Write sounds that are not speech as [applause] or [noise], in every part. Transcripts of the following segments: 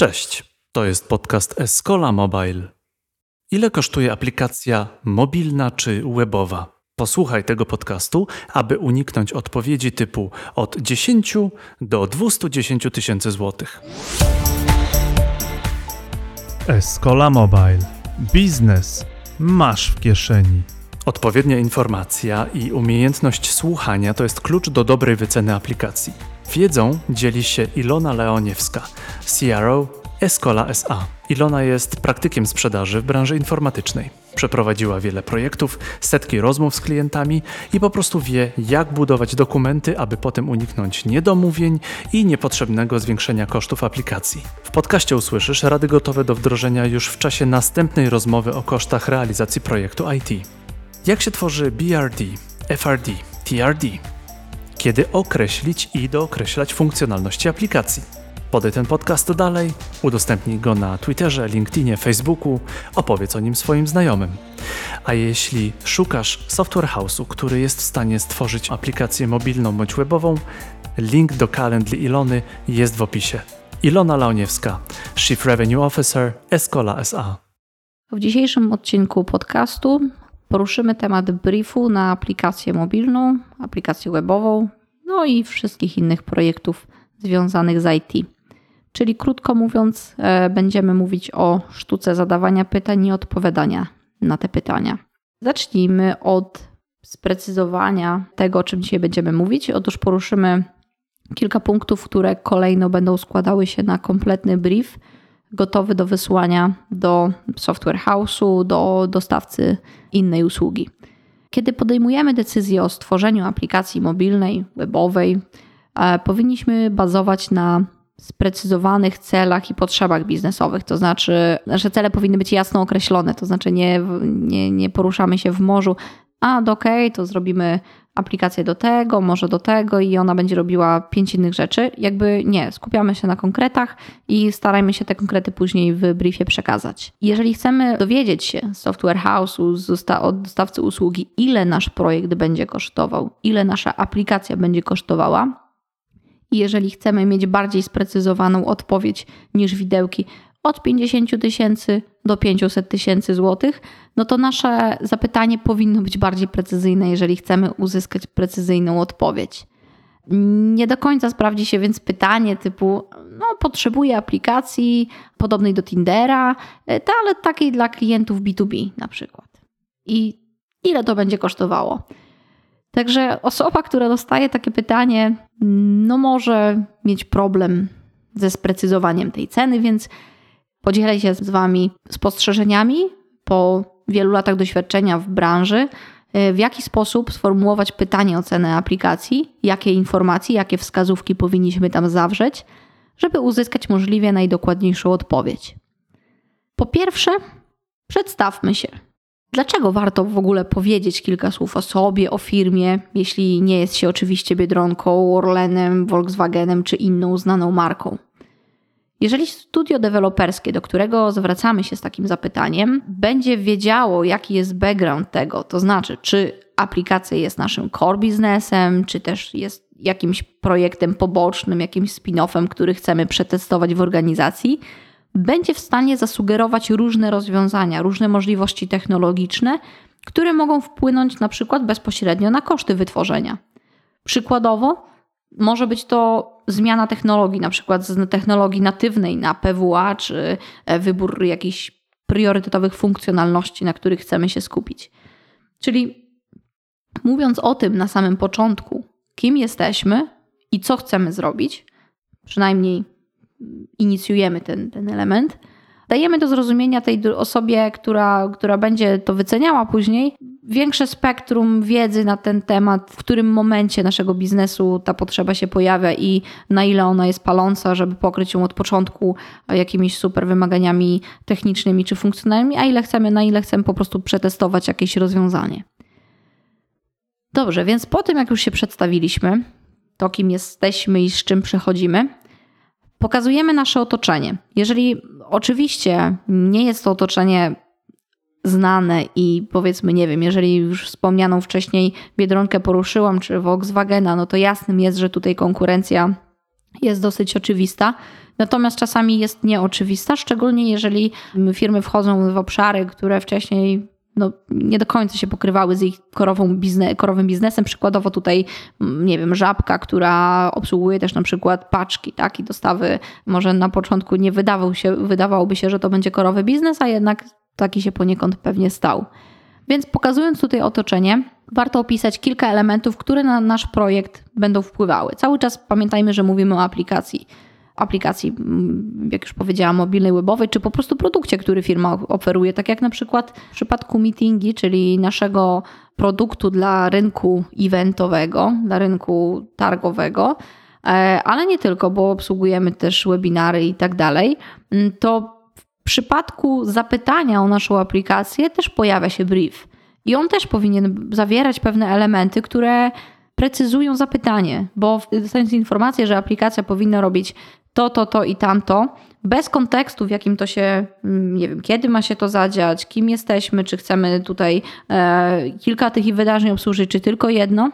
Cześć, to jest podcast Escola Mobile. Ile kosztuje aplikacja mobilna czy webowa? Posłuchaj tego podcastu, aby uniknąć odpowiedzi typu od 10 do 210 tysięcy złotych. Escola Mobile. Biznes masz w kieszeni. Odpowiednia informacja i umiejętność słuchania to jest klucz do dobrej wyceny aplikacji. Wiedzą dzieli się Ilona Leoniewska, CRO Escola SA. Ilona jest praktykiem sprzedaży w branży informatycznej. Przeprowadziła wiele projektów, setki rozmów z klientami i po prostu wie, jak budować dokumenty, aby potem uniknąć niedomówień i niepotrzebnego zwiększenia kosztów aplikacji. W podcaście usłyszysz rady gotowe do wdrożenia już w czasie następnej rozmowy o kosztach realizacji projektu IT. Jak się tworzy BRD, FRD, TRD? Kiedy określić i dookreślać funkcjonalności aplikacji? Podaj ten podcast dalej, udostępnij go na Twitterze, LinkedInie, Facebooku, opowiedz o nim swoim znajomym. A jeśli szukasz software house'u, który jest w stanie stworzyć aplikację mobilną bądź webową, link do Calendly Ilony jest w opisie. Ilona Launiewska, Chief Revenue Officer Escola SA. W dzisiejszym odcinku podcastu poruszymy temat briefu na aplikację mobilną, aplikację webową, no i wszystkich innych projektów związanych z IT. Czyli krótko mówiąc, e, będziemy mówić o sztuce zadawania pytań i odpowiadania na te pytania. Zacznijmy od sprecyzowania tego, o czym dzisiaj będziemy mówić. Otóż poruszymy kilka punktów, które kolejno będą składały się na kompletny brief, gotowy do wysłania do software house'u, do dostawcy innej usługi. Kiedy podejmujemy decyzję o stworzeniu aplikacji mobilnej, webowej, e, powinniśmy bazować na sprecyzowanych celach i potrzebach biznesowych. To znaczy, nasze cele powinny być jasno określone, to znaczy nie, nie, nie poruszamy się w morzu, a okej, okay, to zrobimy aplikację do tego, może do tego i ona będzie robiła pięć innych rzeczy. Jakby nie, skupiamy się na konkretach i starajmy się te konkrety później w briefie przekazać. Jeżeli chcemy dowiedzieć się z software house'u, od dostawcy usługi, ile nasz projekt będzie kosztował, ile nasza aplikacja będzie kosztowała, i jeżeli chcemy mieć bardziej sprecyzowaną odpowiedź niż widełki od 50 tysięcy do 500 tysięcy złotych, no to nasze zapytanie powinno być bardziej precyzyjne, jeżeli chcemy uzyskać precyzyjną odpowiedź. Nie do końca sprawdzi się więc pytanie typu, no potrzebuję aplikacji podobnej do Tindera, ale takiej dla klientów B2B na przykład. I ile to będzie kosztowało? Także osoba, która dostaje takie pytanie, no może mieć problem ze sprecyzowaniem tej ceny, więc podzielę się z Wami spostrzeżeniami po wielu latach doświadczenia w branży, y, w jaki sposób sformułować pytanie o cenę aplikacji, jakie informacje, jakie wskazówki powinniśmy tam zawrzeć, żeby uzyskać możliwie najdokładniejszą odpowiedź. Po pierwsze, przedstawmy się. Dlaczego warto w ogóle powiedzieć kilka słów o sobie, o firmie, jeśli nie jest się oczywiście Biedronką, Orlenem, Volkswagenem czy inną znaną marką? Jeżeli studio deweloperskie, do którego zwracamy się z takim zapytaniem, będzie wiedziało, jaki jest background tego, to znaczy, czy aplikacja jest naszym core biznesem, czy też jest jakimś projektem pobocznym, jakimś spin-offem, który chcemy przetestować w organizacji, będzie w stanie zasugerować różne rozwiązania, różne możliwości technologiczne, które mogą wpłynąć na przykład bezpośrednio na koszty wytworzenia. Przykładowo, może być to zmiana technologii, na przykład z technologii natywnej na PWA, czy e, wybór jakichś priorytetowych funkcjonalności, na których chcemy się skupić. Czyli mówiąc o tym na samym początku, kim jesteśmy i co chcemy zrobić, przynajmniej inicjujemy ten, ten element, dajemy do zrozumienia tej osobie, która, która będzie to wyceniała później, większe spektrum wiedzy na ten temat, w którym momencie naszego biznesu ta potrzeba się pojawia i na ile ona jest paląca, żeby pokryć ją od początku jakimiś super wymaganiami technicznymi czy funkcjonalnymi, a ile chcemy, na ile chcemy po prostu przetestować jakieś rozwiązanie. Dobrze, więc po tym jak już się przedstawiliśmy, to kim jesteśmy i z czym przechodzimy, Pokazujemy nasze otoczenie. Jeżeli oczywiście nie jest to otoczenie znane i powiedzmy, nie wiem, jeżeli już wspomnianą wcześniej Biedronkę poruszyłam, czy Volkswagena, no to jasnym jest, że tutaj konkurencja jest dosyć oczywista. Natomiast czasami jest nieoczywista, szczególnie jeżeli firmy wchodzą w obszary, które wcześniej no, nie do końca się pokrywały z ich korową bizne, korowym biznesem. Przykładowo tutaj, mm, nie wiem, żabka, która obsługuje też na przykład paczki tak, i dostawy. Może na początku nie wydawał się, wydawałoby się, że to będzie korowy biznes, a jednak taki się poniekąd pewnie stał. Więc pokazując tutaj otoczenie, warto opisać kilka elementów, które na nasz projekt będą wpływały. Cały czas pamiętajmy, że mówimy o aplikacji aplikacji, mm, jak już powiedziałam, mobilnej, webowej, czy po prostu produkcie, który firma oferuje. Tak jak na przykład w przypadku meetingi, czyli naszego produktu dla rynku eventowego, dla rynku targowego, e, ale nie tylko, bo obsługujemy też webinary i tak dalej, mm, to w przypadku zapytania o naszą aplikację też pojawia się brief. I on też powinien zawierać pewne elementy, które precyzują zapytanie, bo dostając informację, że aplikacja powinna robić to, to, to i tamto, bez kontekstu, w jakim to się, mm, nie wiem, kiedy ma się to zadziać, kim jesteśmy, czy chcemy tutaj e, kilka tych wydarzeń obsłużyć, czy tylko jedno.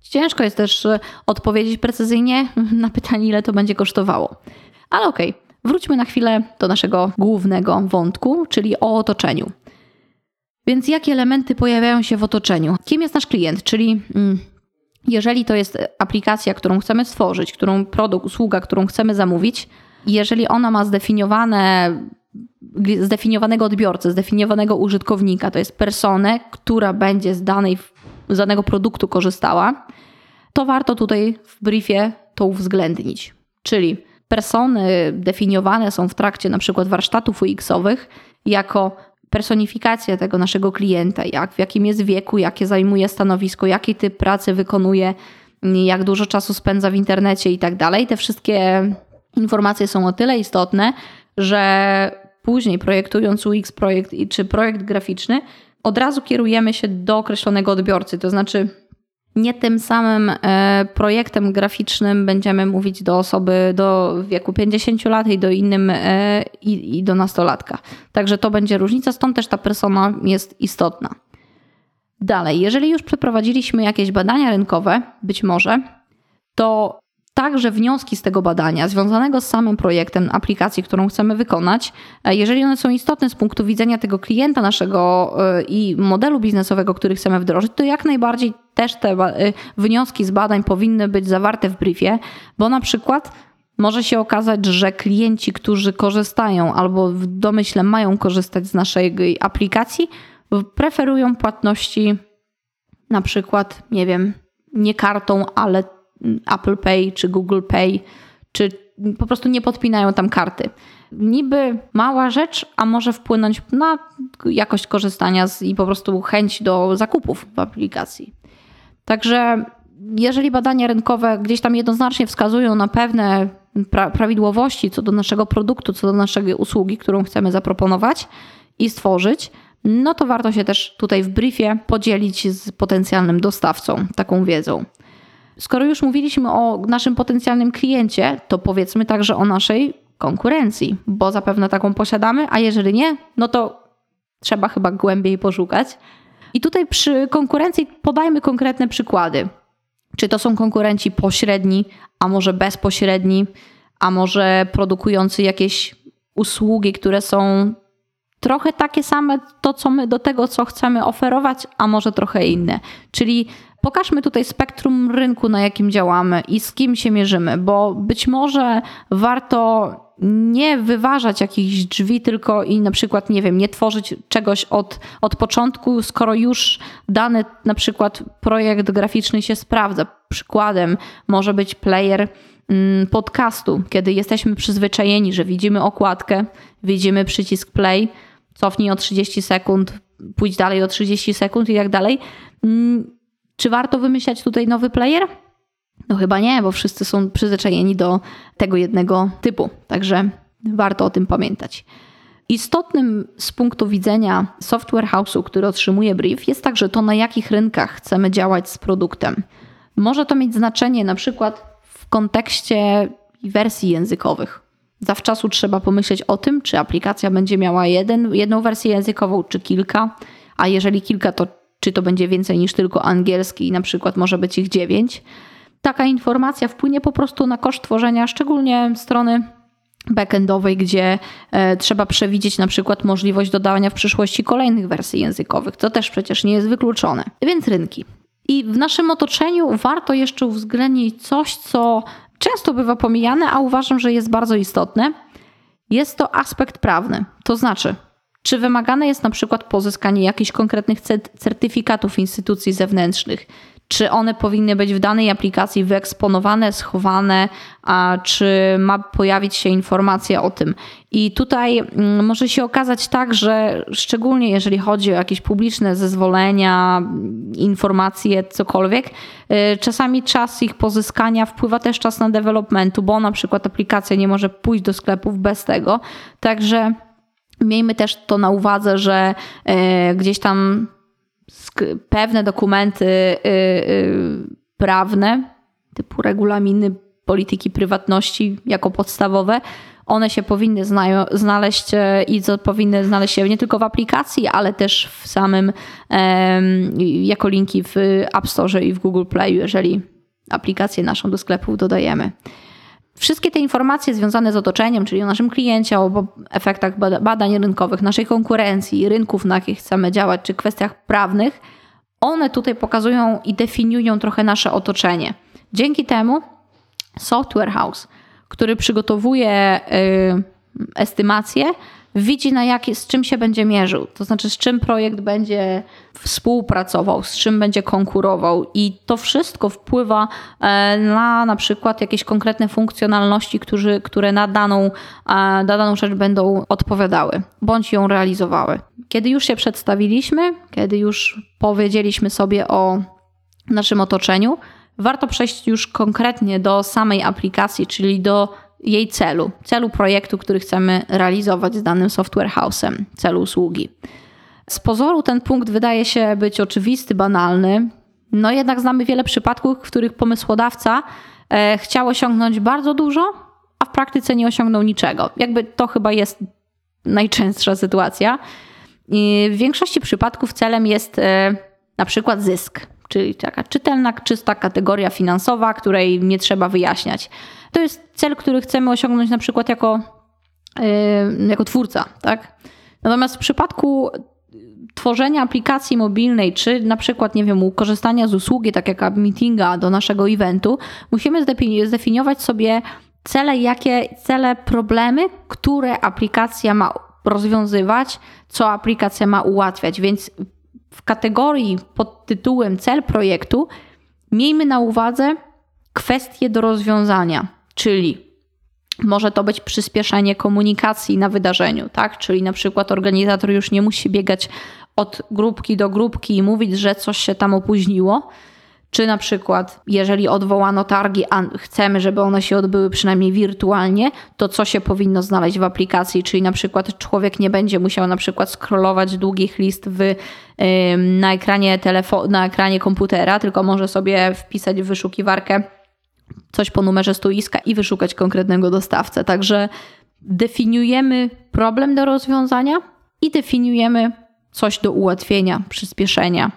Ciężko jest też e, odpowiedzieć precyzyjnie [laughs] na pytanie, ile to będzie kosztowało. Ale okej, okay, wróćmy na chwilę do naszego głównego wątku, czyli o otoczeniu. Więc jakie elementy pojawiają się w otoczeniu? Kim jest nasz klient? Czyli mm, jeżeli to jest aplikacja, którą chcemy stworzyć, którą produkt, usługa, którą chcemy zamówić, jeżeli ona ma zdefiniowane, zdefiniowanego odbiorcę, zdefiniowanego użytkownika, to jest personę, która będzie z, danej, z danego produktu korzystała, to warto tutaj w briefie to uwzględnić. Czyli persony definiowane są w trakcie na przykład warsztatów UX-owych jako personifikacja tego naszego klienta, jak, w jakim jest wieku, jakie zajmuje stanowisko, jaki typ pracy wykonuje, jak dużo czasu spędza w internecie i tak dalej. Te wszystkie informacje są o tyle istotne, że później projektując UX projekt czy projekt graficzny, od razu kierujemy się do określonego odbiorcy. To znaczy, nie tym samym e, projektem graficznym będziemy mówić do osoby do wieku 50 lat i do innym e, i, i do nastolatka. Także to będzie różnica, stąd też ta persona jest istotna. Dalej, jeżeli już przeprowadziliśmy jakieś badania rynkowe, być może, to także wnioski z tego badania, związanego z samym projektem aplikacji, którą chcemy wykonać, e, jeżeli one są istotne z punktu widzenia tego klienta naszego i modelu biznesowego, który chcemy wdrożyć, to jak najbardziej też te e, wnioski z badań powinny być zawarte w briefie, bo na przykład może się okazać, że klienci, którzy korzystają albo w domyśle mają korzystać z naszej aplikacji, preferują płatności na przykład, nie wiem, nie kartą, ale Apple Pay czy Google Pay, czy po prostu nie podpinają tam karty. Niby mała rzecz, a może wpłynąć na jakość korzystania z, i po prostu chęć do zakupów w aplikacji. Także jeżeli badania rynkowe gdzieś tam jednoznacznie wskazują na pewne pra prawidłowości co do naszego produktu, co do naszej usługi, którą chcemy zaproponować i stworzyć, no to warto się też tutaj w briefie podzielić z potencjalnym dostawcą taką wiedzą. Skoro już mówiliśmy o naszym potencjalnym kliencie, to powiedzmy także o naszej konkurencji, bo zapewne taką posiadamy, a jeżeli nie, no to trzeba chyba głębiej poszukać. I tutaj przy konkurencji podajmy konkretne przykłady. Czy to są konkurenci pośredni, a może bezpośredni, a może produkujący jakieś usługi, które są trochę takie same to, co my do tego, co chcemy oferować, a może trochę inne. Czyli Pokażmy tutaj spektrum rynku, na jakim działamy i z kim się mierzymy, bo być może warto nie wyważać jakichś drzwi tylko i na przykład, nie wiem, nie tworzyć czegoś od, od początku, skoro już dany na przykład projekt graficzny się sprawdza. Przykładem może być player mm, podcastu, kiedy jesteśmy przyzwyczajeni, że widzimy okładkę, widzimy przycisk play, cofnij o 30 sekund, pójdź dalej o 30 sekund i tak dalej mm, czy warto wymyślać tutaj nowy player? No chyba nie, bo wszyscy są przyzwyczajeni do tego jednego typu. Także warto o tym pamiętać. Istotnym z punktu widzenia software house'u, który otrzymuje brief, jest także to, na jakich rynkach chcemy działać z produktem. Może to mieć znaczenie na przykład w kontekście wersji językowych. Zawczasu trzeba pomyśleć o tym, czy aplikacja będzie miała jeden, jedną wersję językową, czy kilka, a jeżeli kilka, to czy to będzie więcej niż tylko angielski, na przykład może być ich dziewięć. Taka informacja wpłynie po prostu na koszt tworzenia szczególnie strony backendowej, gdzie e, trzeba przewidzieć na przykład możliwość dodania w przyszłości kolejnych wersji językowych, co też przecież nie jest wykluczone. Więc rynki. I w naszym otoczeniu warto jeszcze uwzględnić coś, co często bywa pomijane, a uważam, że jest bardzo istotne. Jest to aspekt prawny. To znaczy, czy wymagane jest na przykład pozyskanie jakichś konkretnych certyfikatów instytucji zewnętrznych? Czy one powinny być w danej aplikacji wyeksponowane, schowane, a czy ma pojawić się informacja o tym? I tutaj mm, może się okazać tak, że szczególnie jeżeli chodzi o jakieś publiczne zezwolenia, informacje, cokolwiek, y, czasami czas ich pozyskania wpływa też czas na developmentu, bo na przykład aplikacja nie może pójść do sklepów bez tego. Także Miejmy też to na uwadze, że e, gdzieś tam pewne dokumenty y, y, prawne, typu regulaminy polityki prywatności jako podstawowe, one się powinny znaleźć e, i powinny znaleźć się nie tylko w aplikacji, ale też w samym jako linki w App Store i w Google Play, jeżeli aplikację naszą do sklepów dodajemy. Wszystkie te informacje związane z otoczeniem, czyli o naszym kliencie, o efektach badań rynkowych, naszej konkurencji, rynków, na jakich chcemy działać, czy kwestiach prawnych, one tutaj pokazują i definiują trochę nasze otoczenie. Dzięki temu Software House, który przygotowuje y, estymacje, widzi na jakie, z czym się będzie mierzył, to znaczy z czym projekt będzie współpracował, z czym będzie konkurował i to wszystko wpływa e, na na przykład jakieś konkretne funkcjonalności, którzy, które na daną, e, na daną rzecz będą odpowiadały bądź ją realizowały. Kiedy już się przedstawiliśmy, kiedy już powiedzieliśmy sobie o naszym otoczeniu, warto przejść już konkretnie do samej aplikacji, czyli do jej celu, celu projektu, który chcemy realizować z danym software house'em, celu usługi. Z pozoru ten punkt wydaje się być oczywisty, banalny, no jednak znamy wiele przypadków, w których pomysłodawca e, chciał osiągnąć bardzo dużo, a w praktyce nie osiągnął niczego. Jakby to chyba jest najczęstsza sytuacja. I w większości przypadków celem jest e, na przykład zysk, czyli taka czytelna, czysta kategoria finansowa, której nie trzeba wyjaśniać. To jest cel, który chcemy osiągnąć na przykład jako, yy, jako twórca. Tak? Natomiast w przypadku tworzenia aplikacji mobilnej, czy na przykład, nie wiem, korzystania z usługi, tak jak meetinga do naszego eventu, musimy zdefiniować sobie cele, jakie cele, problemy, które aplikacja ma rozwiązywać, co aplikacja ma ułatwiać. Więc w kategorii pod tytułem cel projektu miejmy na uwadze kwestie do rozwiązania czyli może to być przyspieszenie komunikacji na wydarzeniu, tak? Czyli na przykład organizator już nie musi biegać od grupki do grupki i mówić, że coś się tam opóźniło. Czy na przykład, jeżeli odwołano targi, a chcemy, żeby one się odbyły przynajmniej wirtualnie, to co się powinno znaleźć w aplikacji? Czyli na przykład człowiek nie będzie musiał na przykład scrollować długich list w, na, ekranie telefo- na ekranie komputera, tylko może sobie wpisać w wyszukiwarkę coś po numerze stoiska i wyszukać konkretnego dostawcę. Także definiujemy problem do rozwiązania i definiujemy coś do ułatwienia, przyspieszenia,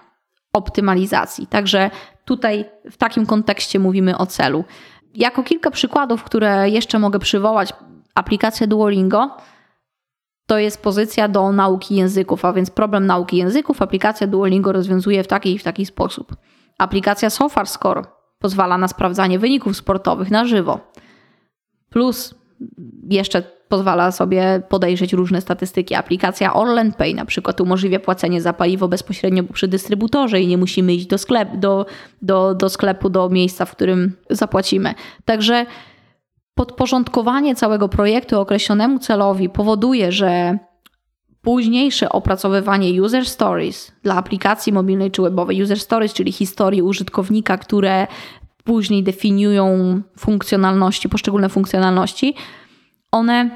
optymalizacji. Także tutaj w takim kontekście mówimy o celu. Jako kilka przykładów, które jeszcze mogę przywołać, aplikacja Duolingo to jest pozycja do nauki języków, a więc problem nauki języków aplikacja Duolingo rozwiązuje w taki i w taki sposób. Aplikacja SofaScore pozwala na sprawdzanie wyników sportowych na żywo. Plus jeszcze pozwala sobie podejrzeć różne statystyki. Aplikacja Orlen Pay na przykład umożliwia płacenie za paliwo bezpośrednio przy dystrybutorze i nie musimy iść do, sklep, do, do, do sklepu, do miejsca, w którym zapłacimy. Także podporządkowanie całego projektu określonemu celowi powoduje, że Późniejsze opracowywanie user stories dla aplikacji mobilnej czy webowej, user stories, czyli historii użytkownika, które później definiują funkcjonalności, poszczególne funkcjonalności, one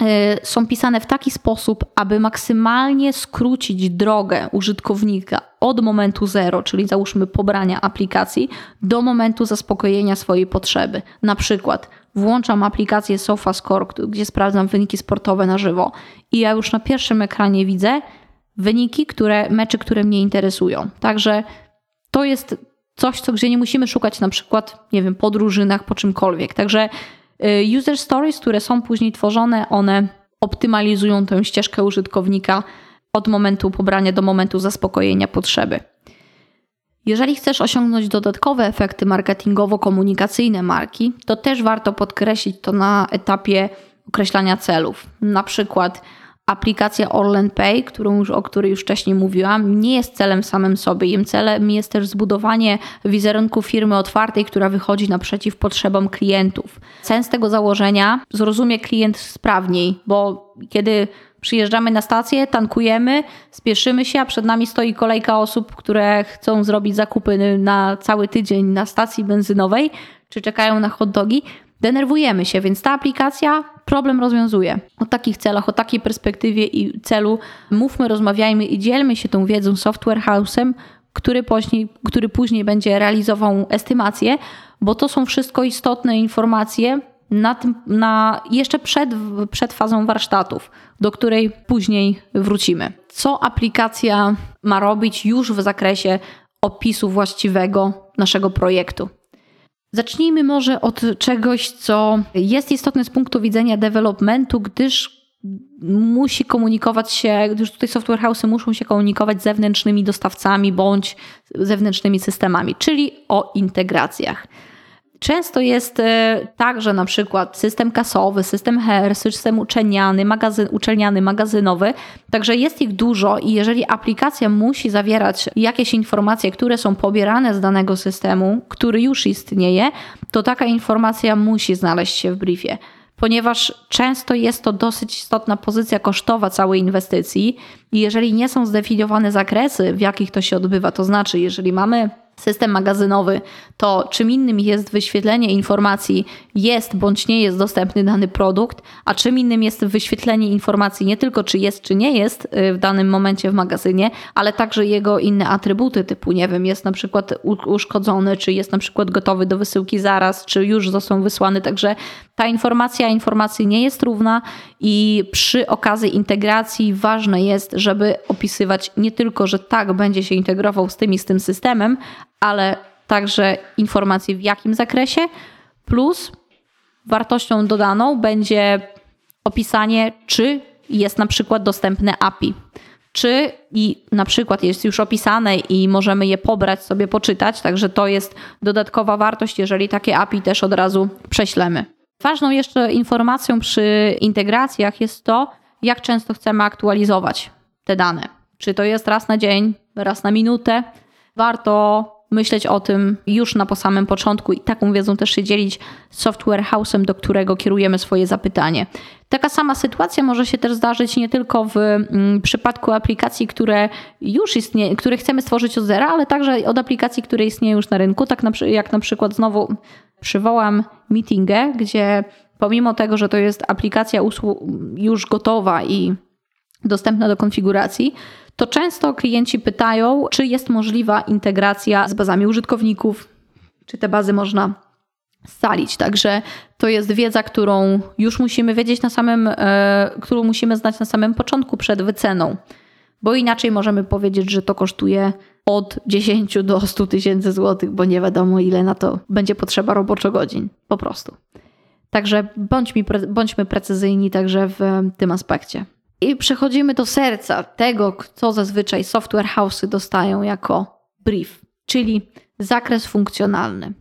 e, są pisane w taki sposób, aby maksymalnie skrócić drogę użytkownika od momentu zero, czyli załóżmy pobrania aplikacji, do momentu zaspokojenia swojej potrzeby. Na przykład włączam aplikację SofaScore, gdzie sprawdzam wyniki sportowe na żywo i ja już na pierwszym ekranie widzę wyniki, które, mecze, które mnie interesują. Także to jest coś, co, gdzie nie musimy szukać na przykład, nie wiem, po drużynach, po czymkolwiek. Także y, user stories, które są później tworzone, one optymalizują tę ścieżkę użytkownika od momentu pobrania do momentu zaspokojenia potrzeby. Jeżeli chcesz osiągnąć dodatkowe efekty marketingowo-komunikacyjne marki, to też warto podkreślić to na etapie określania celów. Na przykład aplikacja Orlen Pay, którą już, o której już wcześniej mówiłam, nie jest celem samym sobie. Jej celem jest też zbudowanie wizerunku firmy otwartej, która wychodzi naprzeciw potrzebom klientów. Sens tego założenia zrozumie klient sprawniej, bo kiedy przyjeżdżamy na stację, tankujemy, spieszymy się, a przed nami stoi kolejka osób, które chcą zrobić zakupy na cały tydzień na stacji benzynowej, czy czekają na hot dogi, denerwujemy się, więc ta aplikacja problem rozwiązuje. O takich celach, o takiej perspektywie i celu mówmy, rozmawiajmy i dzielmy się tą wiedzą software house'em, który później, który później będzie realizował estymację, bo to są wszystko istotne informacje na tym, na, jeszcze przed, przed fazą warsztatów, do której później wrócimy. Co aplikacja ma robić już w zakresie opisu właściwego naszego projektu? Zacznijmy może od czegoś, co jest istotne z punktu widzenia developmentu, gdyż musi komunikować się, gdyż tutaj software house'y muszą się komunikować z zewnętrznymi dostawcami bądź zewnętrznymi systemami, czyli o integracjach. Często jest e, tak, że na przykład system kasowy, system HR, system uczelniany, magazyn, uczelniany, magazynowy, także jest ich dużo i jeżeli aplikacja musi zawierać jakieś informacje, które są pobierane z danego systemu, który już istnieje, to taka informacja musi znaleźć się w briefie ponieważ często jest to dosyć istotna pozycja kosztowa całej inwestycji i jeżeli nie są zdefiniowane zakresy, w jakich to się odbywa, to znaczy, jeżeli mamy system magazynowy, to czym innym jest wyświetlenie informacji, jest bądź nie jest dostępny dany produkt, a czym innym jest wyświetlenie informacji nie tylko czy jest, czy nie jest y, w danym momencie w magazynie, ale także jego inne atrybuty, typu nie wiem, jest na przykład uszkodzony, czy jest na przykład gotowy do wysyłki zaraz, czy już został wysłany. Także ta informacja informacji nie jest równa i przy okazji integracji ważne jest, żeby opisywać nie tylko, że tak będzie się integrował z tym i z tym systemem, ale także informacje w jakim zakresie, plus wartością dodaną będzie opisanie, czy jest na przykład dostępne API. Czy i na przykład jest już opisane i możemy je pobrać, sobie poczytać, także to jest dodatkowa wartość, jeżeli takie API też od razu prześlemy. Ważną jeszcze informacją przy integracjach jest to, jak często chcemy aktualizować te dane. Czy to jest raz na dzień, raz na minutę. Warto myśleć o tym już na po samym początku i taką wiedzą też się dzielić z software house'em, do którego kierujemy swoje zapytanie. Taka sama sytuacja może się też zdarzyć nie tylko w mm, przypadku aplikacji, które już istnieją, które chcemy stworzyć od zera, ale także od aplikacji, które istnieją już na rynku, tak na, jak na przykład znowu przywołam Meetingę, gdzie pomimo tego, że to jest aplikacja już gotowa i dostępna do konfiguracji, to często klienci pytają, czy jest możliwa integracja z bazami użytkowników, czy te bazy można scalić. Także to jest wiedza, którą już musimy wiedzieć na samym, e, którą musimy znać na samym początku przed wyceną, bo inaczej możemy powiedzieć, że to kosztuje od 10 do 100 tysięcy złotych, bo nie wiadomo ile na to będzie potrzeba roboczo godzin, po prostu. Także bądźmy, bądźmy precyzyjni także w tym aspekcie. I przechodzimy do serca tego, co zazwyczaj software house'y dostają jako brief, czyli zakres funkcjonalny.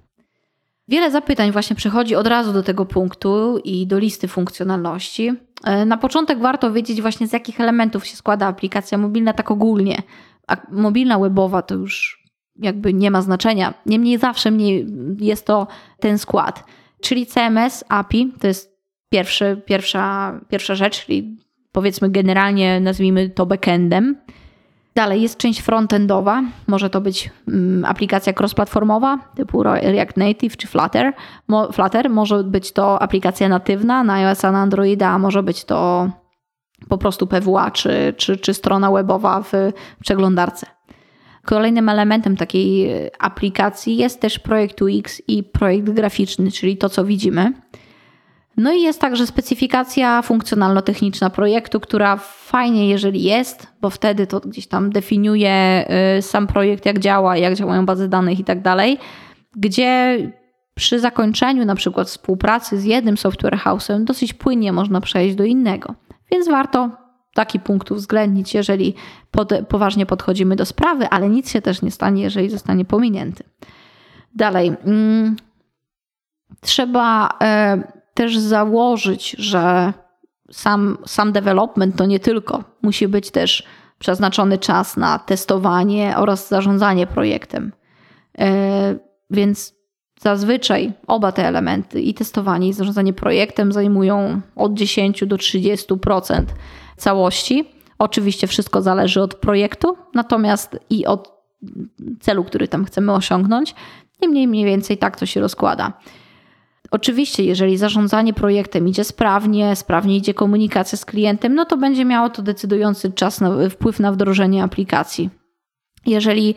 Wiele zapytań właśnie przychodzi od razu do tego punktu i do listy funkcjonalności. E, na początek warto wiedzieć właśnie z jakich elementów się składa aplikacja mobilna tak ogólnie. A mobilna webowa to już jakby nie ma znaczenia. Niemniej zawsze mniej jest to ten skład. Czyli CMS, API to jest pierwszy, pierwsza, pierwsza rzecz, czyli powiedzmy generalnie nazwijmy to backendem. Dalej jest część frontendowa, może to być mm, aplikacja cross-platformowa typu React Native czy Flutter. Mo, Flutter może być to aplikacja natywna na iOS, na Androida, a może być to po prostu PWA czy, czy, czy strona webowa w przeglądarce. Kolejnym elementem takiej aplikacji jest też projekt UX i projekt graficzny, czyli to, co widzimy. No i jest także specyfikacja funkcjonalno-techniczna projektu, która fajnie, jeżeli jest, bo wtedy to gdzieś tam definiuje y, sam projekt, jak działa, jak działają bazy danych i tak dalej, gdzie przy zakończeniu na przykład współpracy z jednym software house'em dosyć płynnie można przejść do innego. Więc warto taki punkt uwzględnić, jeżeli pod, poważnie podchodzimy do sprawy, ale nic się też nie stanie, jeżeli zostanie pominięty. Dalej. Mm, trzeba e, też założyć, że sam, sam development to nie tylko. Musi być też przeznaczony czas na testowanie oraz zarządzanie projektem. E, więc zazwyczaj oba te elementy, i testowanie, i zarządzanie projektem, zajmują od 10 do 30% całości. Oczywiście wszystko zależy od projektu, natomiast i od celu, który tam chcemy osiągnąć. Niemniej mniej więcej tak to się rozkłada. Oczywiście, jeżeli zarządzanie projektem idzie sprawnie, sprawnie idzie komunikacja z klientem, no to będzie miało to decydujący czas na, wpływ na wdrożenie aplikacji. Jeżeli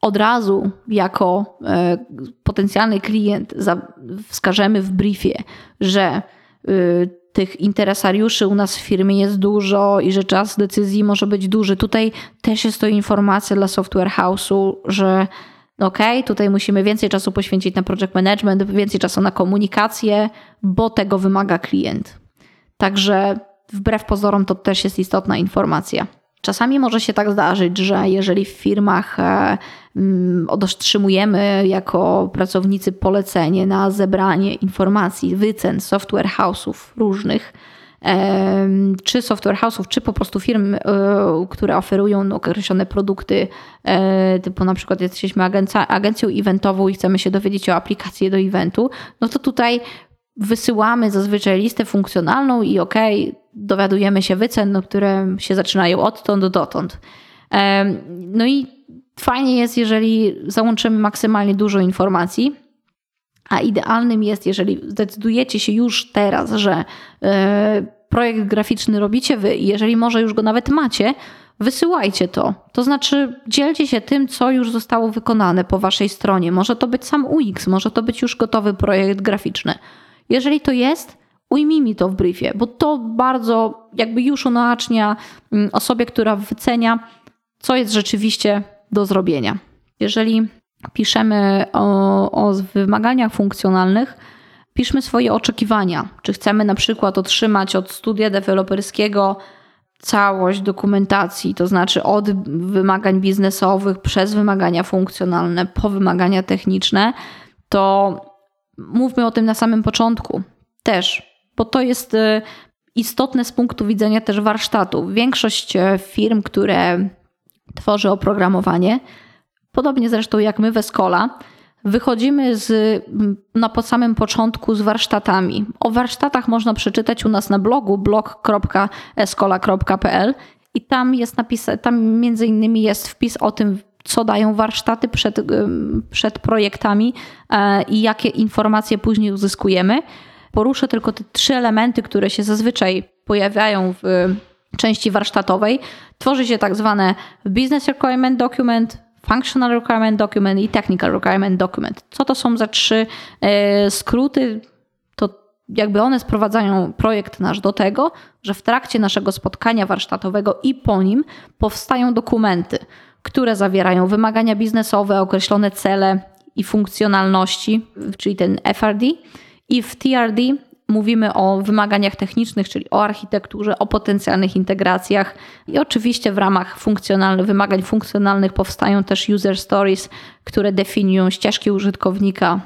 od razu jako e, potencjalny klient wskażemy w briefie, że y, tych interesariuszy u nas w firmie jest dużo i że czas decyzji może być duży. Tutaj też jest to informacja dla software house'u, że ok, tutaj musimy więcej czasu poświęcić na project management, więcej czasu na komunikację, bo tego wymaga klient. Także wbrew pozorom to też jest istotna informacja. Czasami może się tak zdarzyć, że jeżeli w firmach e, mm, otrzymujemy jako pracownicy polecenie na zebranie informacji, wycen software house'ów różnych, czy software house'ów, czy po prostu firm, e, które oferują określone produkty, e, typu na przykład jesteśmy agencją eventową i chcemy się dowiedzieć o aplikacji do eventu, no to tutaj wysyłamy zazwyczaj listę funkcjonalną i ok, dowiadujemy się wycen, no, które się zaczynają odtąd do dotąd. No i fajnie jest, jeżeli załączymy maksymalnie dużo informacji, a idealnym jest, jeżeli zdecydujecie się już teraz, że e, projekt graficzny robicie wy i jeżeli może już go nawet macie, wysyłajcie to. To znaczy, dzielcie się tym, co już zostało wykonane po waszej stronie. Może to być sam UX, może to być już gotowy projekt graficzny. Jeżeli to jest, ujmij mi to w briefie, bo to bardzo jakby już unacznia mm, osobie, która wycenia, co jest rzeczywiście do zrobienia. Jeżeli piszemy o, o wymaganiach funkcjonalnych, piszmy swoje oczekiwania. Czy chcemy na przykład otrzymać od studia deweloperskiego całość dokumentacji, to znaczy od wymagań biznesowych przez wymagania funkcjonalne po wymagania techniczne, to mówmy o tym na samym początku też, bo to jest y, istotne z punktu widzenia też warsztatu. Większość e, firm, które tworzy oprogramowanie, podobnie zresztą jak my w Escola, wychodzimy z, na samym początku z warsztatami. O warsztatach można przeczytać u nas na blogu blog.escola.pl i tam jest napisane, tam między innymi jest wpis o tym, co dają warsztaty przed, przed projektami e, i jakie informacje później uzyskujemy. Poruszę tylko te trzy elementy, które się zazwyczaj pojawiają w części warsztatowej. Tworzy się tak zwane Business Requirement Document, Functional Requirement Document i Technical Requirement Document. Co to są za trzy e, skróty? To jakby one sprowadzają projekt nasz do tego, że w trakcie naszego spotkania warsztatowego i po nim powstają dokumenty, które zawierają wymagania biznesowe, określone cele i funkcjonalności, czyli ten FRD. I w TRD mówimy o wymaganiach technicznych, czyli o architekturze, o potencjalnych integracjach i oczywiście w ramach funkcjonalnych, wymagań funkcjonalnych powstają też user stories, które definiują ścieżki użytkownika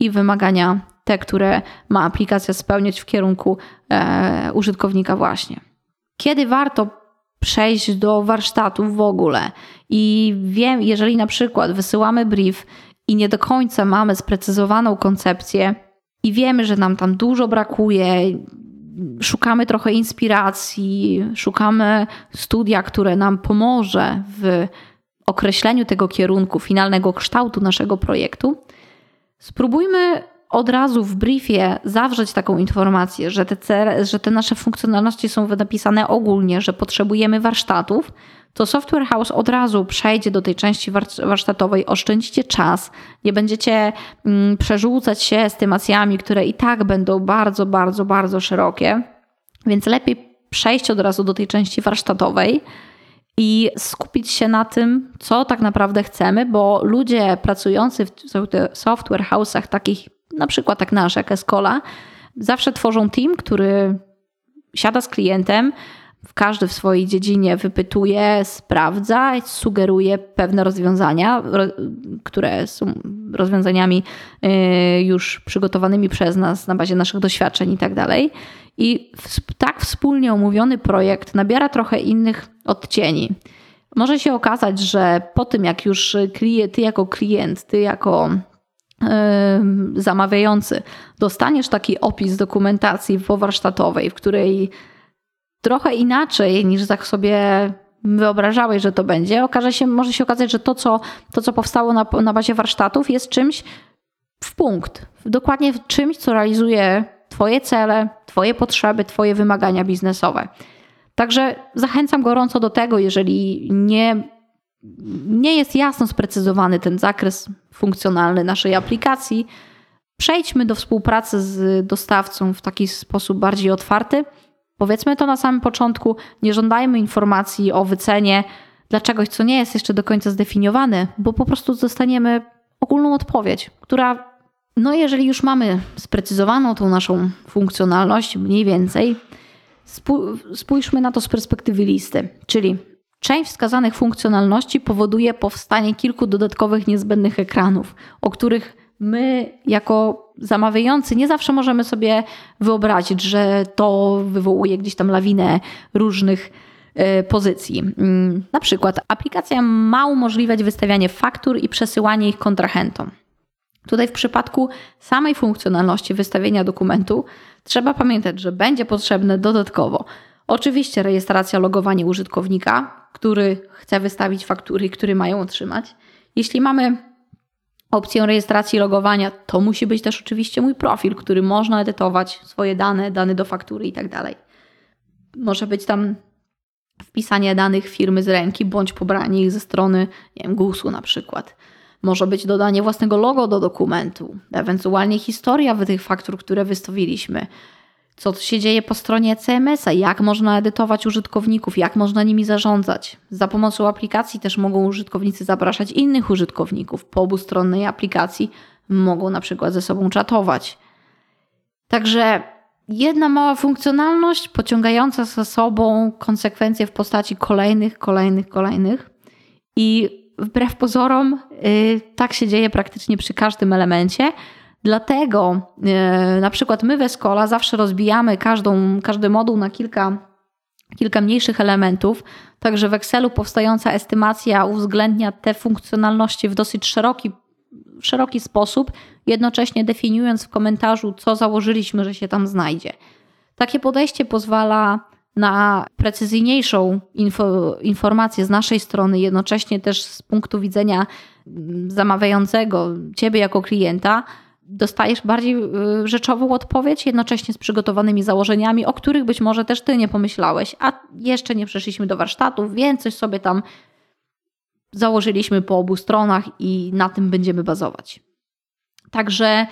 i wymagania te, które ma aplikacja spełniać w kierunku e, użytkownika właśnie. Kiedy warto przejść do warsztatów w ogóle i wiem, jeżeli na przykład wysyłamy brief i nie do końca mamy sprecyzowaną koncepcję, i wiemy, że nam tam dużo brakuje, szukamy trochę inspiracji, szukamy studia, które nam pomoże w określeniu tego kierunku, finalnego kształtu naszego projektu, spróbujmy od razu w briefie zawrzeć taką informację, że te, cele, że te nasze funkcjonalności są napisane ogólnie, że potrzebujemy warsztatów, to Software House od razu przejdzie do tej części warsztatowej, oszczędzicie czas, nie będziecie mm, przerzucać się estymacjami, które i tak będą bardzo, bardzo, bardzo szerokie, więc lepiej przejść od razu do tej części warsztatowej i skupić się na tym, co tak naprawdę chcemy, bo ludzie pracujący w software house'ach takich, na przykład jak nasz, jak Escola, zawsze tworzą team, który siada z klientem, w każdy w swojej dziedzinie wypytuje, sprawdza, sugeruje pewne rozwiązania, które są rozwiązaniami y, już przygotowanymi przez nas na bazie naszych doświadczeń i tak dalej. I tak wspólnie omówiony projekt nabiera trochę innych odcieni. Może się okazać, że po tym, jak już klient, ty jako klient, ty jako zamawiający dostaniesz taki opis dokumentacji powarsztatowej, w której trochę inaczej niż tak sobie wyobrażałeś, że to będzie, okaże się, może się okazać, że to, co, to, co powstało na, na bazie warsztatów, jest czymś w punkt. Dokładnie czymś, co realizuje Twoje cele, Twoje potrzeby, Twoje wymagania biznesowe. Także zachęcam gorąco do tego, jeżeli nie, nie jest jasno sprecyzowany ten zakres funkcjonalny naszej aplikacji, przejdźmy do współpracy z dostawcą w taki sposób bardziej otwarty. Powiedzmy to na samym początku, nie żądajmy informacji o wycenie dla czegoś, co nie jest jeszcze do końca zdefiniowane, bo po prostu dostaniemy ogólną odpowiedź, która no jeżeli już mamy sprecyzowaną tą naszą funkcjonalność mniej więcej, spójrzmy na to z perspektywy listy, czyli część wskazanych funkcjonalności powoduje powstanie kilku dodatkowych niezbędnych ekranów, o których my jako zamawiający nie zawsze możemy sobie wyobrazić, że to wywołuje gdzieś tam lawinę różnych e, pozycji. Mm, na przykład aplikacja ma umożliwiać wystawianie faktur i przesyłanie ich kontrahentom. Tutaj w przypadku samej funkcjonalności wystawienia dokumentu trzeba pamiętać, że będzie potrzebne dodatkowo oczywiście rejestracja, logowanie użytkownika, który chce wystawić faktury, który mają otrzymać. Jeśli mamy opcję rejestracji logowania, to musi być też oczywiście mój profil, który można edytować swoje dane, dane do faktury i tak dalej. Może być tam wpisanie danych firmy z ręki, bądź pobranie ich ze strony nie wiem, GUS-u na przykład. Może być dodanie własnego logo do dokumentu, ewentualnie historia tych faktur, które wystawiliśmy. Co się dzieje po stronie CMS-a, jak można edytować użytkowników, jak można nimi zarządzać. Za pomocą aplikacji też mogą użytkownicy zapraszać innych użytkowników. Po obustronnej aplikacji mogą na przykład ze sobą czatować. Także jedna mała funkcjonalność pociągająca za sobą konsekwencje w postaci kolejnych, kolejnych, kolejnych. I wbrew pozorom, y, tak się dzieje praktycznie przy każdym elemencie. Dlatego y, na przykład my w Escola zawsze rozbijamy każdą, każdy moduł na kilka, kilka mniejszych elementów, także w Excelu powstająca estymacja uwzględnia te funkcjonalności w dosyć szeroki, szeroki sposób, jednocześnie definiując w komentarzu, co założyliśmy, że się tam znajdzie. Takie podejście pozwala na precyzyjniejszą info, informację z naszej strony, jednocześnie też z punktu widzenia mm, zamawiającego, ciebie jako klienta, dostajesz bardziej y, rzeczową odpowiedź, jednocześnie z przygotowanymi założeniami, o których być może też ty nie pomyślałeś, a jeszcze nie przeszliśmy do warsztatów, więc coś sobie tam założyliśmy po obu stronach i na tym będziemy bazować. Także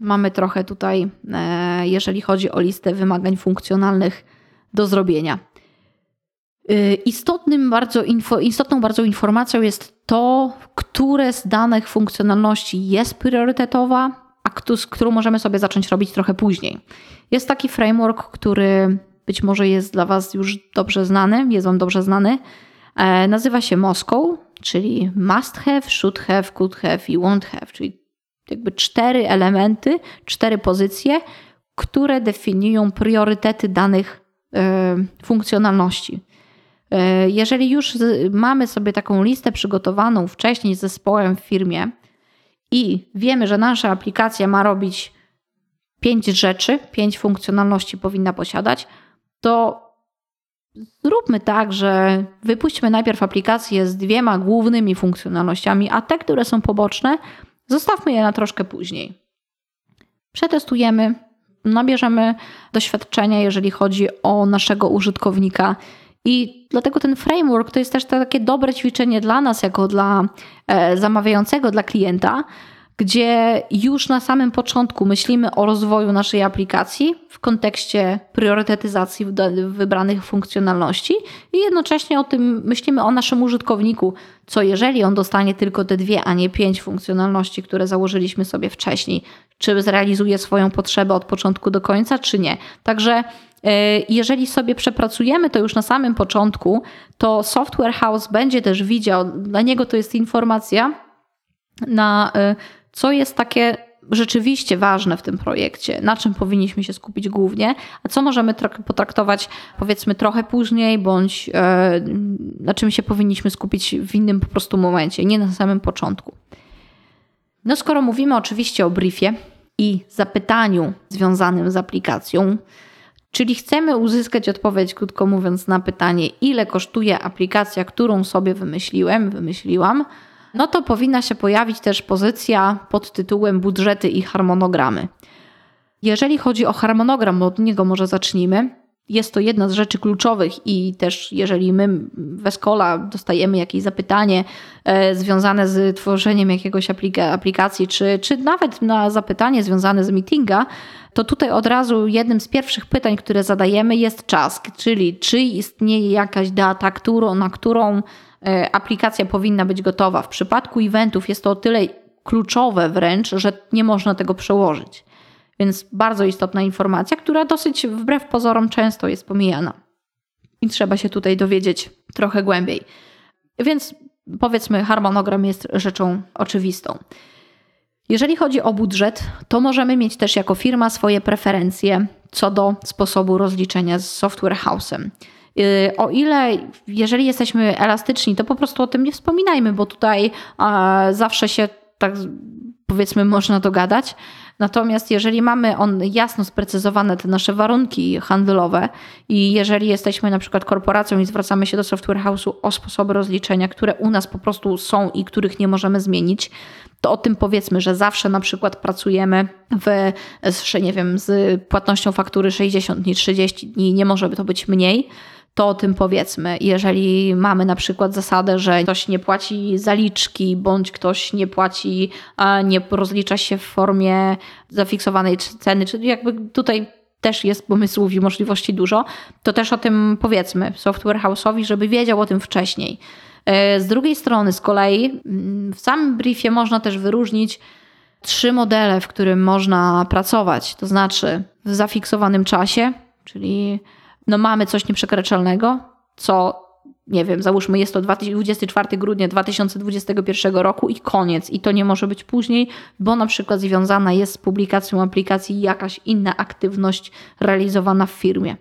mamy trochę tutaj, e, jeżeli chodzi o listę wymagań funkcjonalnych, do zrobienia. Y, istotnym bardzo istotną bardzo informacją jest to, które z danych funkcjonalności jest priorytetowa, z którą możemy sobie zacząć robić trochę później. Jest taki framework, który być może jest dla Was już dobrze znany, jest on dobrze znany. E, nazywa się Moscow, czyli must have, should have, could have i won't have, czyli jakby cztery elementy, cztery pozycje, które definiują priorytety danych Y, funkcjonalności. Y, jeżeli już mamy sobie taką listę przygotowaną wcześniej z zespołem w firmie i wiemy, że nasza aplikacja ma robić pięć rzeczy, pięć funkcjonalności powinna posiadać, to zróbmy tak, że wypuśćmy najpierw aplikację z dwiema głównymi funkcjonalnościami, a te, które są poboczne, zostawmy je na troszkę później. przetestujemy, nabierzemy doświadczenia, jeżeli chodzi o naszego użytkownika. I dlatego ten framework to jest też takie dobre ćwiczenie dla nas, jako dla e, zamawiającego, dla klienta, gdzie już na samym początku myślimy o rozwoju naszej aplikacji w kontekście priorytetyzacji wybranych funkcjonalności i jednocześnie o tym myślimy o naszym użytkowniku, co jeżeli on dostanie tylko te dwie, a nie pięć funkcjonalności, które założyliśmy sobie wcześniej, czy zrealizuje swoją potrzebę od początku do końca, czy nie. Także e, jeżeli sobie przepracujemy to już na samym początku, to Software House będzie też widział, dla niego to jest informacja na e, co jest takie rzeczywiście ważne w tym projekcie, na czym powinniśmy się skupić głównie, a co możemy potraktować powiedzmy trochę później, bądź e, na czym się powinniśmy skupić w innym po prostu momencie, nie na samym początku. No skoro mówimy oczywiście o briefie i zapytaniu związanym z aplikacją, czyli chcemy uzyskać odpowiedź, krótko mówiąc, na pytanie, ile kosztuje aplikacja, którą sobie wymyśliłem, wymyśliłam, no to powinna się pojawić też pozycja pod tytułem budżety i harmonogramy. Jeżeli chodzi o harmonogram, bo od niego może zacznijmy, jest to jedna z rzeczy kluczowych i też jeżeli my w Escola dostajemy jakieś zapytanie e, związane z tworzeniem jakiegoś aplika aplikacji, czy, czy nawet na zapytanie związane z meetinga, to tutaj od razu jednym z pierwszych pytań, które zadajemy jest czas, czyli czy istnieje jakaś data, którą, na którą aplikacja powinna być gotowa. W przypadku eventów jest to o tyle kluczowe wręcz, że nie można tego przełożyć. Więc bardzo istotna informacja, która dosyć wbrew pozorom często jest pomijana. I trzeba się tutaj dowiedzieć trochę głębiej. Więc powiedzmy, harmonogram jest rzeczą oczywistą. Jeżeli chodzi o budżet, to możemy mieć też jako firma swoje preferencje co do sposobu rozliczenia z software house'em. Y, o ile, jeżeli jesteśmy elastyczni, to po prostu o tym nie wspominajmy, bo tutaj zawsze się tak powiedzmy można dogadać. Natomiast jeżeli mamy on jasno sprecyzowane te nasze warunki handlowe i jeżeli jesteśmy na przykład korporacją i zwracamy się do software house'u o sposoby rozliczenia, które u nas po prostu są i których nie możemy zmienić, to o tym powiedzmy, że zawsze na przykład pracujemy w, nie wiem, z płatnością faktury 60 dni, 30 dni, nie może to być mniej to o tym powiedzmy. Jeżeli mamy na przykład zasadę, że ktoś nie płaci zaliczki, bądź ktoś nie płaci, nie rozlicza się w formie zafiksowanej ceny, czyli jakby tutaj też jest pomysłów i możliwości dużo, to też o tym powiedzmy software house'owi, żeby wiedział o tym wcześniej. E, z drugiej strony, z kolei, mm, w samym briefie można też wyróżnić trzy modele, w którym można pracować. To znaczy w zafiksowanym czasie, czyli no mamy coś nieprzekraczalnego, co nie wiem, załóżmy jest to 24 grudnia 2021 roku i koniec. I to nie może być później, bo na przykład związana jest z publikacją aplikacji jakaś inna aktywność realizowana w firmie.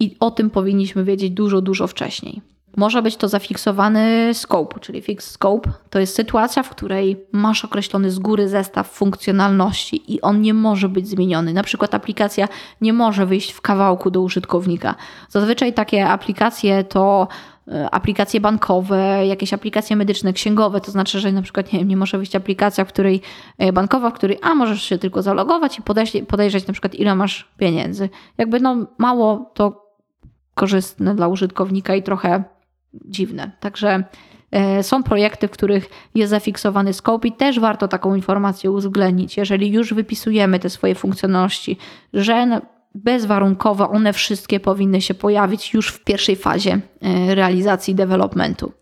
I o tym powinniśmy wiedzieć dużo, dużo wcześniej. Może być to zafiksowany scope, czyli fixed scope. To jest sytuacja, w której masz określony z góry zestaw funkcjonalności i on nie może być zmieniony. Na przykład aplikacja nie może wyjść w kawałku do użytkownika. Zazwyczaj takie aplikacje to e, aplikacje bankowe, jakieś aplikacje medyczne, księgowe, to znaczy, że na przykład nie, nie może wyjść aplikacja, w której e, bankowa, w której a możesz się tylko zalogować i podejrzeć na przykład ile masz pieniędzy. Jakby no mało to korzystne dla użytkownika i trochę dziwne. Także e, są projekty, w których jest zafiksowany scope i też warto taką informację uwzględnić, jeżeli już wypisujemy te swoje funkcjonalności, że bezwarunkowo one wszystkie powinny się pojawić już w pierwszej fazie e, realizacji developmentu.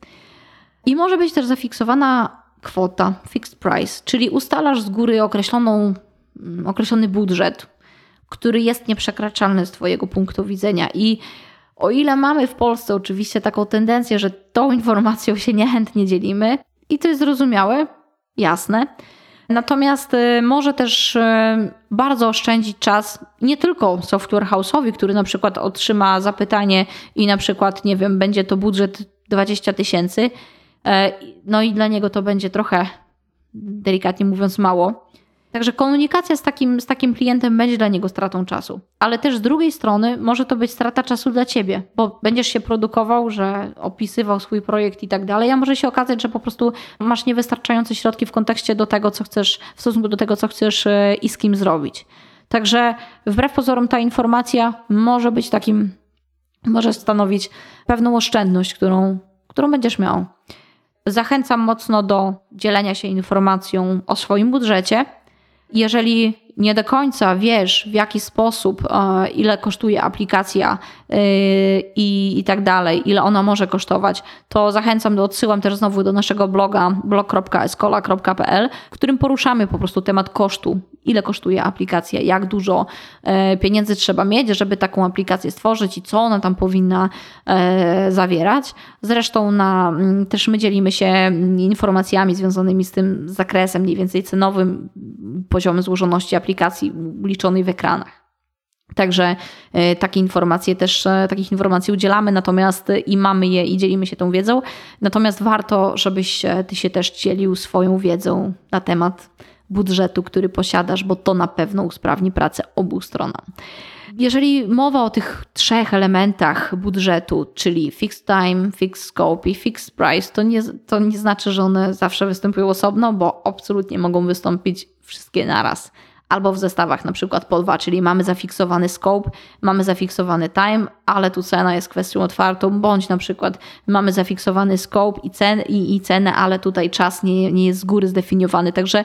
I może być też zafiksowana kwota, fixed price, czyli ustalasz z góry określoną, mm, określony budżet, który jest nieprzekraczalny z Twojego punktu widzenia i o ile mamy w Polsce oczywiście taką tendencję, że tą informacją się niechętnie dzielimy, i to jest zrozumiałe, jasne. Natomiast y, może też y, bardzo oszczędzić czas nie tylko software house'owi, który na przykład otrzyma zapytanie i na przykład, nie wiem, będzie to budżet 20 tysięcy, e, no i dla niego to będzie trochę, delikatnie mówiąc, mało. Także komunikacja z takim, z takim klientem będzie dla niego stratą czasu. Ale też z drugiej strony może to być strata czasu dla ciebie, bo będziesz się produkował, że opisywał swój projekt i tak dalej, a może się okazać, że po prostu masz niewystarczające środki w kontekście do tego, co chcesz, w stosunku do tego, co chcesz e, i z kim zrobić. Także wbrew pozorom ta informacja może być takim, może stanowić pewną oszczędność, którą, którą będziesz miał. Zachęcam mocno do dzielenia się informacją o swoim budżecie. Jeżeli nie do końca wiesz, w jaki sposób, e, ile kosztuje aplikacja e, i, i tak dalej, ile ona może kosztować, to zachęcam do odsyłam też znowu do naszego bloga blog.escola.pl, w którym poruszamy po prostu temat kosztu, ile kosztuje aplikacja, jak dużo e, pieniędzy trzeba mieć, żeby taką aplikację stworzyć i co ona tam powinna zawierać. Zresztą na, mm, też my dzielimy się informacjami związanymi z tym zakresem mniej więcej cenowym, poziomem złożoności aplikacji liczonej w ekranach. Także e, takie informacje też, e, takich informacji udzielamy, natomiast i mamy je i dzielimy się tą wiedzą. Natomiast warto, żebyś e, ty się też dzielił swoją wiedzą na temat budżetu, który posiadasz, bo to na pewno usprawni pracę obu stronom. Jeżeli mowa o tych trzech elementach budżetu, czyli fixed time, fixed scope i fixed price, to nie, to nie znaczy, że one zawsze występują osobno, bo absolutnie mogą wystąpić wszystkie naraz albo w zestawach na przykład po dwa, czyli mamy zafiksowany scope, mamy zafiksowany time, ale tu cena jest kwestią otwartą, bądź na przykład mamy zafiksowany scope i, cen, i, i cenę, ale tutaj czas nie, nie jest z góry zdefiniowany, także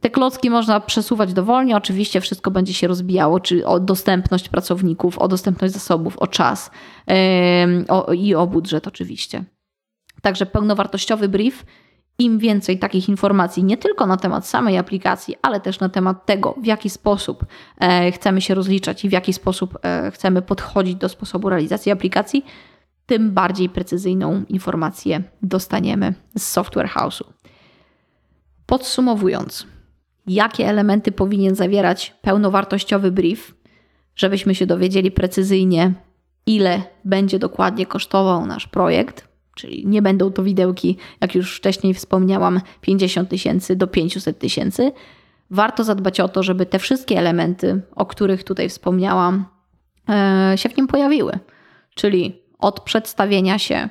te klocki można przesuwać dowolnie, oczywiście wszystko będzie się rozbijało, czy o dostępność pracowników, o dostępność zasobów, o czas yy, o, i o budżet oczywiście. Także pełnowartościowy brief im więcej takich informacji, nie tylko na temat samej aplikacji, ale też na temat tego, w jaki sposób e, chcemy się rozliczać i w jaki sposób e, chcemy podchodzić do sposobu realizacji aplikacji, tym bardziej precyzyjną informację dostaniemy z Software House'u. Podsumowując, jakie elementy powinien zawierać pełnowartościowy brief, żebyśmy się dowiedzieli precyzyjnie, ile będzie dokładnie kosztował nasz projekt, czyli nie będą to widełki, jak już wcześniej wspomniałam, 50 tysięcy do 500 tysięcy. Warto zadbać o to, żeby te wszystkie elementy, o których tutaj wspomniałam, e, się w nim pojawiły. Czyli od przedstawienia się,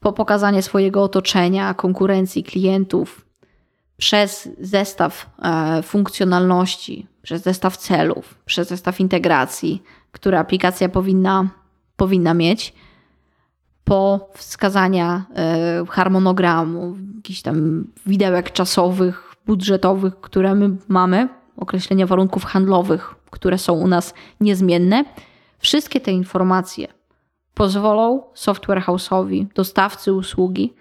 po pokazanie swojego otoczenia, konkurencji, klientów, przez zestaw e, funkcjonalności, przez zestaw celów, przez zestaw integracji, które aplikacja powinna, powinna mieć po wskazania e, harmonogramu, jakichś tam widełek czasowych, budżetowych, które my mamy, określenia warunków handlowych, które są u nas niezmienne. Wszystkie te informacje pozwolą software house'owi, dostawcy usługi,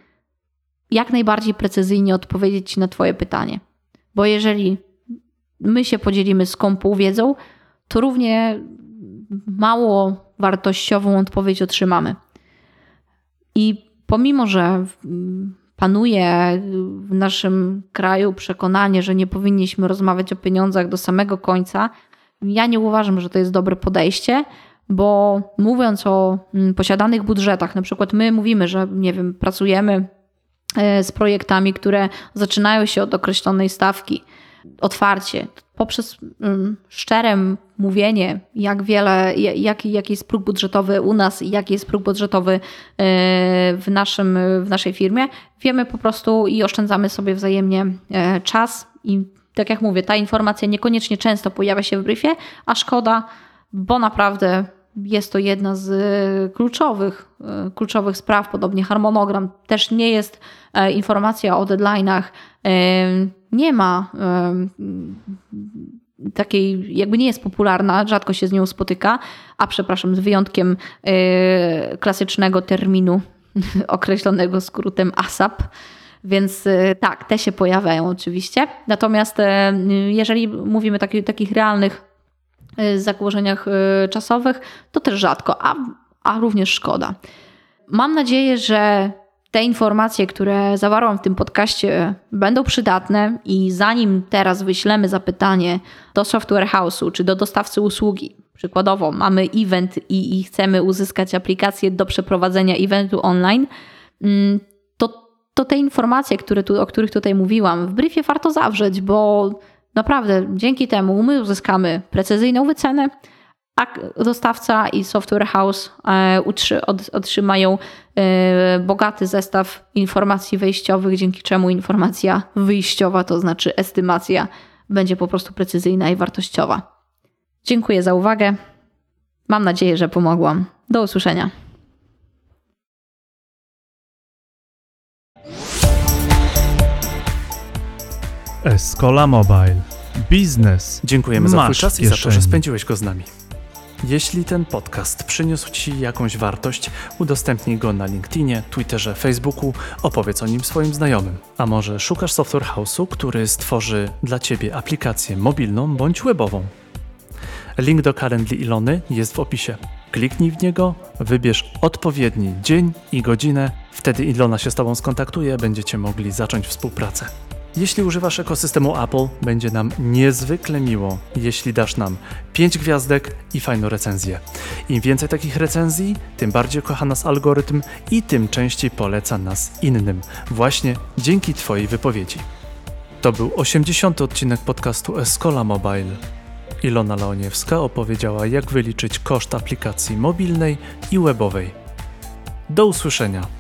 jak najbardziej precyzyjnie odpowiedzieć na Twoje pytanie. Bo jeżeli my się podzielimy z kompą wiedzą, to równie mało wartościową odpowiedź otrzymamy. I pomimo, że panuje w naszym kraju przekonanie, że nie powinniśmy rozmawiać o pieniądzach do samego końca, ja nie uważam, że to jest dobre podejście, bo mówiąc o mm, posiadanych budżetach, na przykład my mówimy, że nie wiem, pracujemy e, z projektami, które zaczynają się od określonej stawki otwarcie, poprzez um, szczere mówienie, jak wiele, jaki, jaki jest próg budżetowy u nas i jaki jest próg budżetowy e, w, naszym, w naszej firmie, wiemy po prostu i oszczędzamy sobie wzajemnie e, czas i tak jak mówię, ta informacja niekoniecznie często pojawia się w briefie, a szkoda, bo naprawdę jest to jedna z e, kluczowych, kluczowych spraw, podobnie harmonogram. Też nie jest informacja o deadline'ach nie ma takiej, jakby nie jest popularna, rzadko się z nią spotyka, a przepraszam, z wyjątkiem e, klasycznego terminu [laughs] określonego skrótem ASAP. Więc e, tak, te się pojawiają oczywiście. Natomiast e, jeżeli mówimy taki, takich realnych założeniach czasowych, to też rzadko, a, a również szkoda. Mam nadzieję, że te informacje, które zawarłam w tym podcaście, będą przydatne i zanim teraz wyślemy zapytanie do software house'u czy do dostawcy usługi, przykładowo mamy event i, i chcemy uzyskać aplikację do przeprowadzenia eventu online, mm, to, to te informacje, które tu, o których tutaj mówiłam, w briefie warto zawrzeć, bo naprawdę dzięki temu my uzyskamy precyzyjną wycenę, dostawca i software house e, otrzymają e, bogaty zestaw informacji wejściowych, dzięki czemu informacja wyjściowa, to znaczy estymacja, będzie po prostu precyzyjna i wartościowa. Dziękuję za uwagę. Mam nadzieję, że pomogłam. Do usłyszenia. Escola Mobile. Biznes. Dziękujemy za Twój czas i za to, że kieszeni. spędziłeś go z nami. Jeśli ten podcast przyniósł Ci jakąś wartość, udostępnij go na LinkedInie, Twitterze, Facebooku, opowiedz o nim swoim znajomym. A może szukasz software house'u, który stworzy dla Ciebie aplikację mobilną bądź webową? Link do Calendly Ilony jest w opisie. Kliknij w niego, wybierz odpowiedni dzień i godzinę, wtedy Ilona się z Tobą skontaktuje, będziecie mogli zacząć współpracę. Jeśli używasz ekosystemu Apple, będzie nam niezwykle miło, jeśli dasz nam 5 gwiazdek i fajną recenzję. Im więcej takich recenzji, tym bardziej kocha nas algorytm i tym częściej poleca nas innym, właśnie dzięki Twojej wypowiedzi. To był 80. odcinek podcastu Escola Mobile. Ilona Leoniewska opowiedziała, jak wyliczyć koszt aplikacji mobilnej i webowej. Do usłyszenia.